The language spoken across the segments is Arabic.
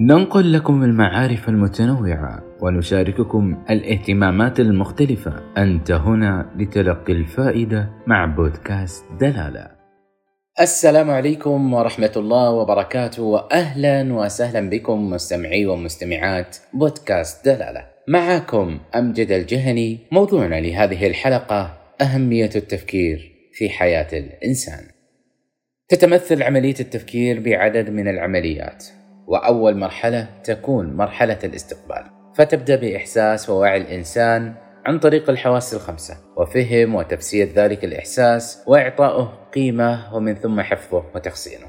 ننقل لكم المعارف المتنوعة ونشارككم الاهتمامات المختلفة. أنت هنا لتلقي الفائدة مع بودكاست دلالة. السلام عليكم ورحمة الله وبركاته وأهلا وسهلا بكم مستمعي ومستمعات بودكاست دلالة. معكم أمجد الجهني موضوعنا لهذه الحلقة أهمية التفكير في حياة الإنسان. تتمثل عملية التفكير بعدد من العمليات. وأول مرحلة تكون مرحلة الاستقبال. فتبدأ بإحساس ووعي الإنسان عن طريق الحواس الخمسة وفهم وتفسير ذلك الإحساس وإعطائه قيمة ومن ثم حفظه وتخزينه.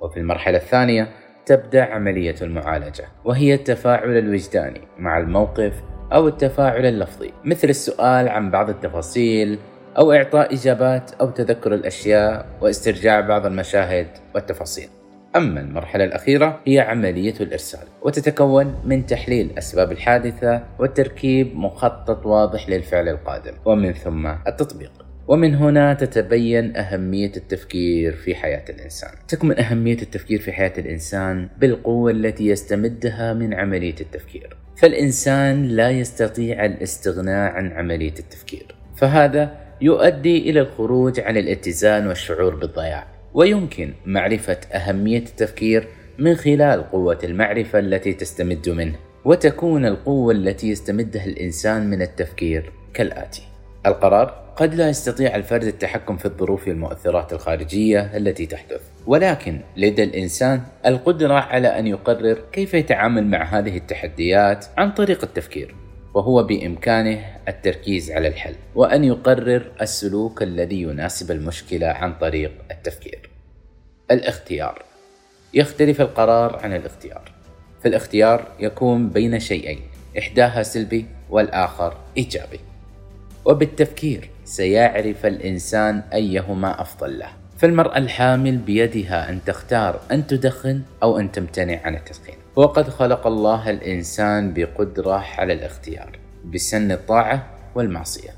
وفي المرحلة الثانية تبدأ عملية المعالجة وهي التفاعل الوجداني مع الموقف أو التفاعل اللفظي مثل السؤال عن بعض التفاصيل أو إعطاء إجابات أو تذكر الأشياء واسترجاع بعض المشاهد والتفاصيل. أما المرحلة الأخيرة هي عملية الإرسال وتتكون من تحليل أسباب الحادثة وتركيب مخطط واضح للفعل القادم ومن ثم التطبيق ومن هنا تتبين أهمية التفكير في حياة الإنسان. تكمن أهمية التفكير في حياة الإنسان بالقوة التي يستمدها من عملية التفكير. فالإنسان لا يستطيع الاستغناء عن عملية التفكير. فهذا يؤدي إلى الخروج عن الاتزان والشعور بالضياع. ويمكن معرفة أهمية التفكير من خلال قوة المعرفة التي تستمد منه وتكون القوة التي يستمدها الإنسان من التفكير كالآتي. القرار قد لا يستطيع الفرد التحكم في الظروف والمؤثرات الخارجية التي تحدث ولكن لدى الإنسان القدرة على أن يقرر كيف يتعامل مع هذه التحديات عن طريق التفكير. وهو بإمكانه التركيز على الحل وأن يقرر السلوك الذي يناسب المشكلة عن طريق التفكير. الاختيار يختلف القرار عن الاختيار. فالاختيار يكون بين شيئين، إحداها سلبي والآخر إيجابي. وبالتفكير سيعرف الإنسان أيهما أفضل له. فالمرأة الحامل بيدها أن تختار أن تدخن أو أن تمتنع عن التدخين. وقد خلق الله الإنسان بقدرة على الاختيار بسن الطاعة والمعصية.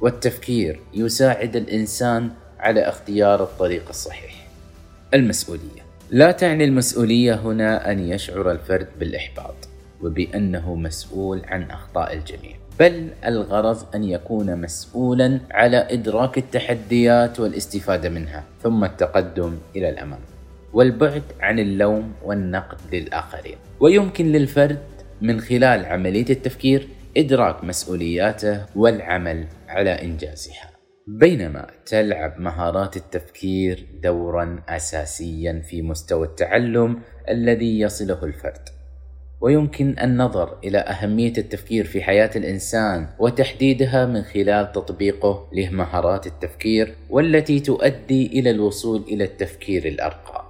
والتفكير يساعد الإنسان على اختيار الطريق الصحيح. المسؤولية. لا تعني المسؤولية هنا أن يشعر الفرد بالإحباط وبأنه مسؤول عن أخطاء الجميع. بل الغرض أن يكون مسؤولا على إدراك التحديات والاستفادة منها ثم التقدم إلى الأمام والبعد عن اللوم والنقد للآخرين. ويمكن للفرد من خلال عملية التفكير إدراك مسؤولياته والعمل على إنجازها. بينما تلعب مهارات التفكير دورا أساسيا في مستوى التعلم الذي يصله الفرد. ويمكن النظر إلى أهمية التفكير في حياة الإنسان وتحديدها من خلال تطبيقه لمهارات التفكير والتي تؤدي إلى الوصول إلى التفكير الأرقى.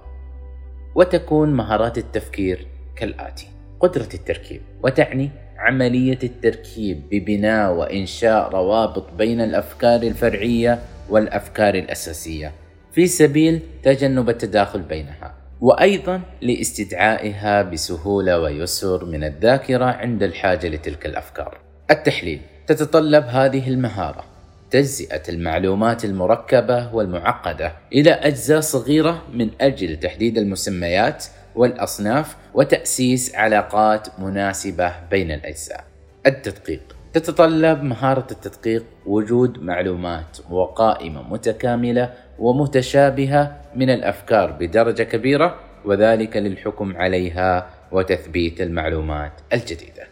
وتكون مهارات التفكير كالآتي قدرة التركيب وتعني عملية التركيب ببناء وإنشاء روابط بين الأفكار الفرعية والأفكار الأساسية في سبيل تجنب التداخل بينها. وأيضا لاستدعائها بسهولة ويسر من الذاكرة عند الحاجة لتلك الأفكار التحليل تتطلب هذه المهارة تجزئة المعلومات المركبة والمعقدة إلى أجزاء صغيرة من أجل تحديد المسميات والأصناف وتأسيس علاقات مناسبة بين الأجزاء. التدقيق تتطلب مهارة التدقيق وجود معلومات وقائمة متكاملة ومتشابهة من الأفكار بدرجة كبيرة وذلك للحكم عليها وتثبيت المعلومات الجديدة.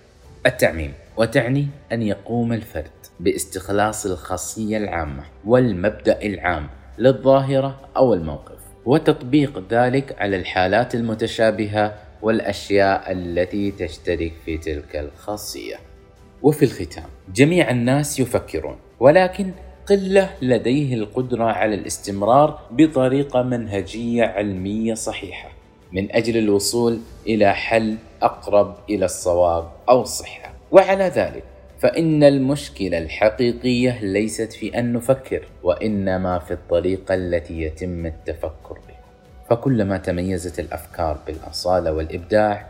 التعميم وتعني أن يقوم الفرد باستخلاص الخاصية العامة والمبدأ العام للظاهرة أو الموقف وتطبيق ذلك على الحالات المتشابهة والأشياء التي تشترك في تلك الخاصية. وفي الختام، جميع الناس يفكرون، ولكن قلة لديه القدرة على الاستمرار بطريقة منهجية علمية صحيحة من أجل الوصول إلى حل أقرب إلى الصواب أو الصحة. وعلى ذلك فإن المشكلة الحقيقية ليست في أن نفكر وإنما في الطريقة التي يتم التفكر بها فكلما تميزت الأفكار بالأصالة والإبداع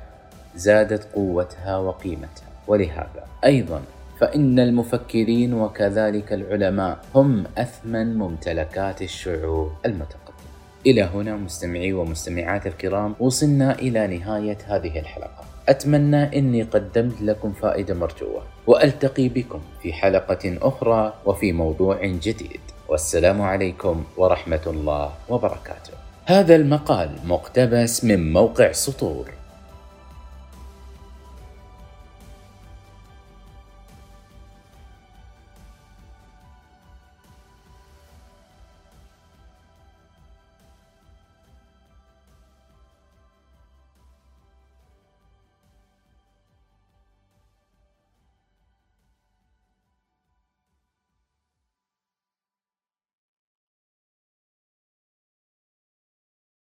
زادت قوتها وقيمتها ولهذا أيضا فإن المفكرين وكذلك العلماء هم أثمن ممتلكات الشعوب المتقدمة. إلى هنا مستمعي ومستمعات الكرام وصلنا إلى نهاية هذه الحلقة. أتمنى أني قدمت لكم فائدة مرجوة وألتقي بكم في حلقة أخرى وفي موضوع جديد. والسلام عليكم ورحمة الله وبركاته. هذا المقال مقتبس من موقع سطور.